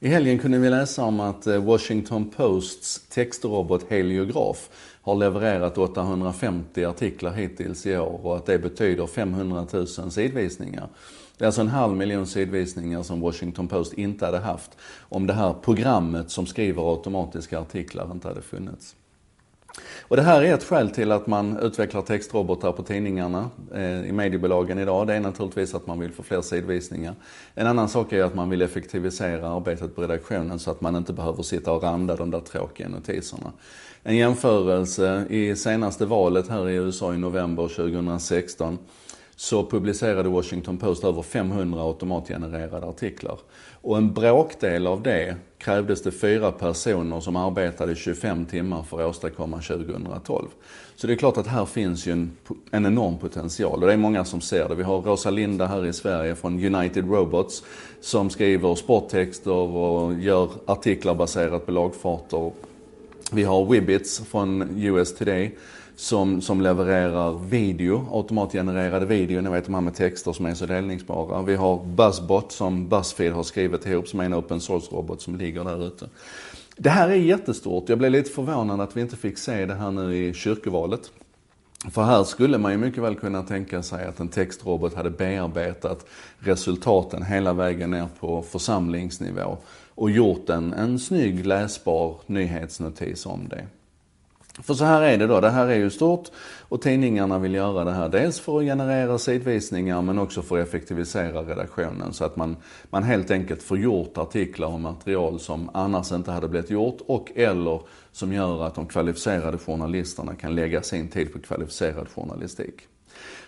I helgen kunde vi läsa om att eh, Washington Posts textrobot Heliograf har levererat 850 artiklar hittills i år och att det betyder 500 000 sidvisningar. Det är alltså en halv miljon sidvisningar som Washington Post inte hade haft om det här programmet som skriver automatiska artiklar inte hade funnits. Och det här är ett skäl till att man utvecklar textrobotar på tidningarna eh, i mediebolagen idag. Det är naturligtvis att man vill få fler sidvisningar. En annan sak är att man vill effektivisera arbetet på redaktionen så att man inte behöver sitta och randa de där tråkiga notiserna. En jämförelse i senaste valet här i USA i november 2016 så publicerade Washington Post över 500 automatgenererade artiklar. Och en bråkdel av det krävdes det fyra personer som arbetade 25 timmar för att åstadkomma 2012. Så det är klart att här finns ju en, en enorm potential och det är många som ser det. Vi har Rosa Linda här i Sverige från United Robots som skriver sporttexter och gör artiklar baserat på lagfarter. Vi har Wibbits från US Today som, som levererar video, automatgenererade video, ni vet de här med texter som är så delningsbara. Vi har Buzzbot som Buzzfeed har skrivit ihop som är en open source-robot som ligger där ute. Det här är jättestort. Jag blev lite förvånad att vi inte fick se det här nu i kyrkovalet. För här skulle man ju mycket väl kunna tänka sig att en textrobot hade bearbetat resultaten hela vägen ner på församlingsnivå och gjort en, en snygg läsbar nyhetsnotis om det. För så här är det då, det här är ju stort och tidningarna vill göra det här. Dels för att generera sidvisningar men också för att effektivisera redaktionen. Så att man, man helt enkelt får gjort artiklar och material som annars inte hade blivit gjort och eller som gör att de kvalificerade journalisterna kan lägga sin tid på kvalificerad journalistik.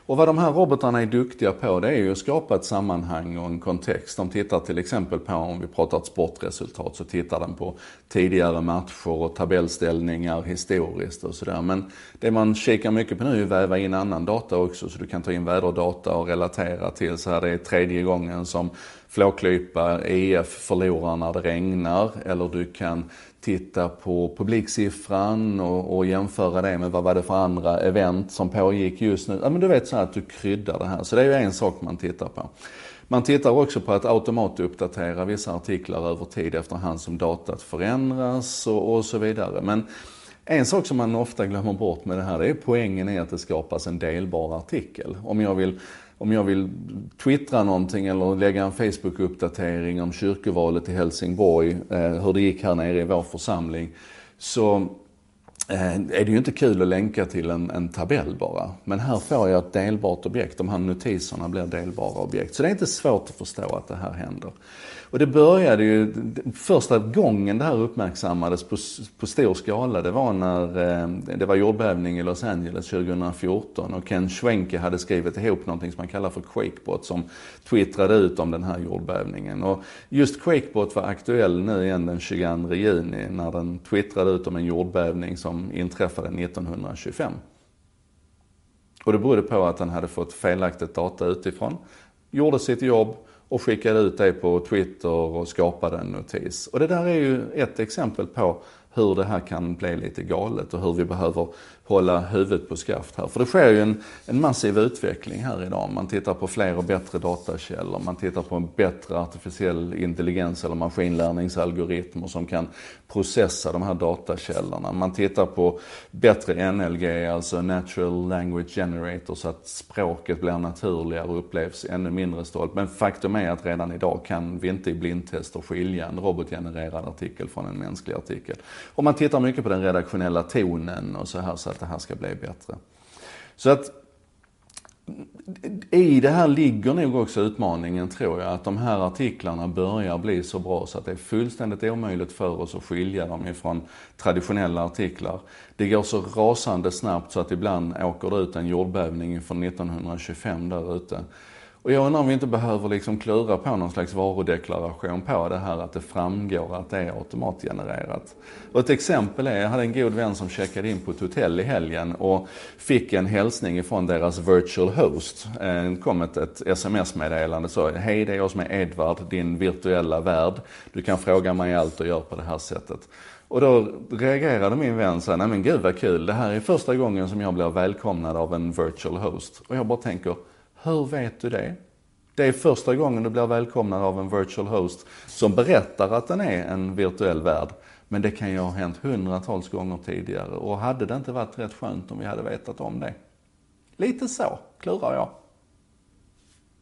Och vad de här robotarna är duktiga på det är ju att skapa ett sammanhang och en kontext. De tittar till exempel på, om vi pratar ett sportresultat, så tittar den på tidigare matcher och tabellställningar historiskt och sådär. Men det man kikar mycket på nu är att väva in annan data också. Så du kan ta in väderdata och relatera till så här det är tredje gången som Flåklypa EF förlorar när det regnar. Eller du kan titta på publiksiffran och, och, jämföra det med vad var det för andra event som pågick just nu. Ja men du vet så att du kryddar det här. Så det är ju en sak man tittar på. Man tittar också på att automatuppdatera vissa artiklar över tid efterhand som datat förändras och, och så vidare. Men en sak som man ofta glömmer bort med det här, det är poängen i att det skapas en delbar artikel. Om jag vill om jag vill twittra någonting eller lägga en Facebook-uppdatering om kyrkovalet i Helsingborg, eh, hur det gick här nere i vår församling, så Eh, är det ju inte kul att länka till en, en, tabell bara. Men här får jag ett delbart objekt. De här notiserna blir delbara objekt. Så det är inte svårt att förstå att det här händer. Och det började ju, första gången det här uppmärksammades på, på stor skala, det var när eh, det var jordbävning i Los Angeles 2014 och Ken Schwenke hade skrivit ihop någonting som man kallar för Quakebot som twittrade ut om den här jordbävningen. Och just Quakebot var aktuell nu igen den 22 juni när den twittrade ut om en jordbävning som inträffade 1925. Och det berodde på att han hade fått felaktigt data utifrån, gjorde sitt jobb och skickade ut det på Twitter och skapade en notis. Och det där är ju ett exempel på hur det här kan bli lite galet och hur vi behöver hålla huvudet på skaft här. För det sker ju en, en massiv utveckling här idag. Man tittar på fler och bättre datakällor, man tittar på en bättre artificiell intelligens eller maskinlärningsalgoritmer som kan processa de här datakällorna. Man tittar på bättre NLG, alltså Natural Language Generator, så att språket blir naturligare och upplevs ännu mindre stolt. Men faktum är att redan idag kan vi inte i blindtester skilja en robotgenererad artikel från en mänsklig artikel. Och man tittar mycket på den redaktionella tonen och så här så att det här ska bli bättre. Så att i det här ligger nog också utmaningen tror jag, att de här artiklarna börjar bli så bra så att det är fullständigt omöjligt för oss att skilja dem ifrån traditionella artiklar. Det går så rasande snabbt så att ibland åker det ut en jordbävning från 1925 där ute. Och jag undrar om vi inte behöver liksom klura på någon slags varudeklaration på det här att det framgår att det är automatgenererat. Och ett exempel är, jag hade en god vän som checkade in på ett hotell i helgen och fick en hälsning ifrån deras virtual host. Det kom ett, ett sms-meddelande så, hej det är jag som är Edvard, din virtuella värld. Du kan fråga mig allt och gör på det här sättet. Och då reagerade min vän så här, nej men gud vad kul, det här är första gången som jag blir välkomnad av en virtual host. Och jag bara tänker, hur vet du det? Det är första gången du blir välkomnad av en virtual host som berättar att den är en virtuell värld. Men det kan ju ha hänt hundratals gånger tidigare och hade det inte varit rätt skönt om vi hade vetat om det? Lite så klurar jag.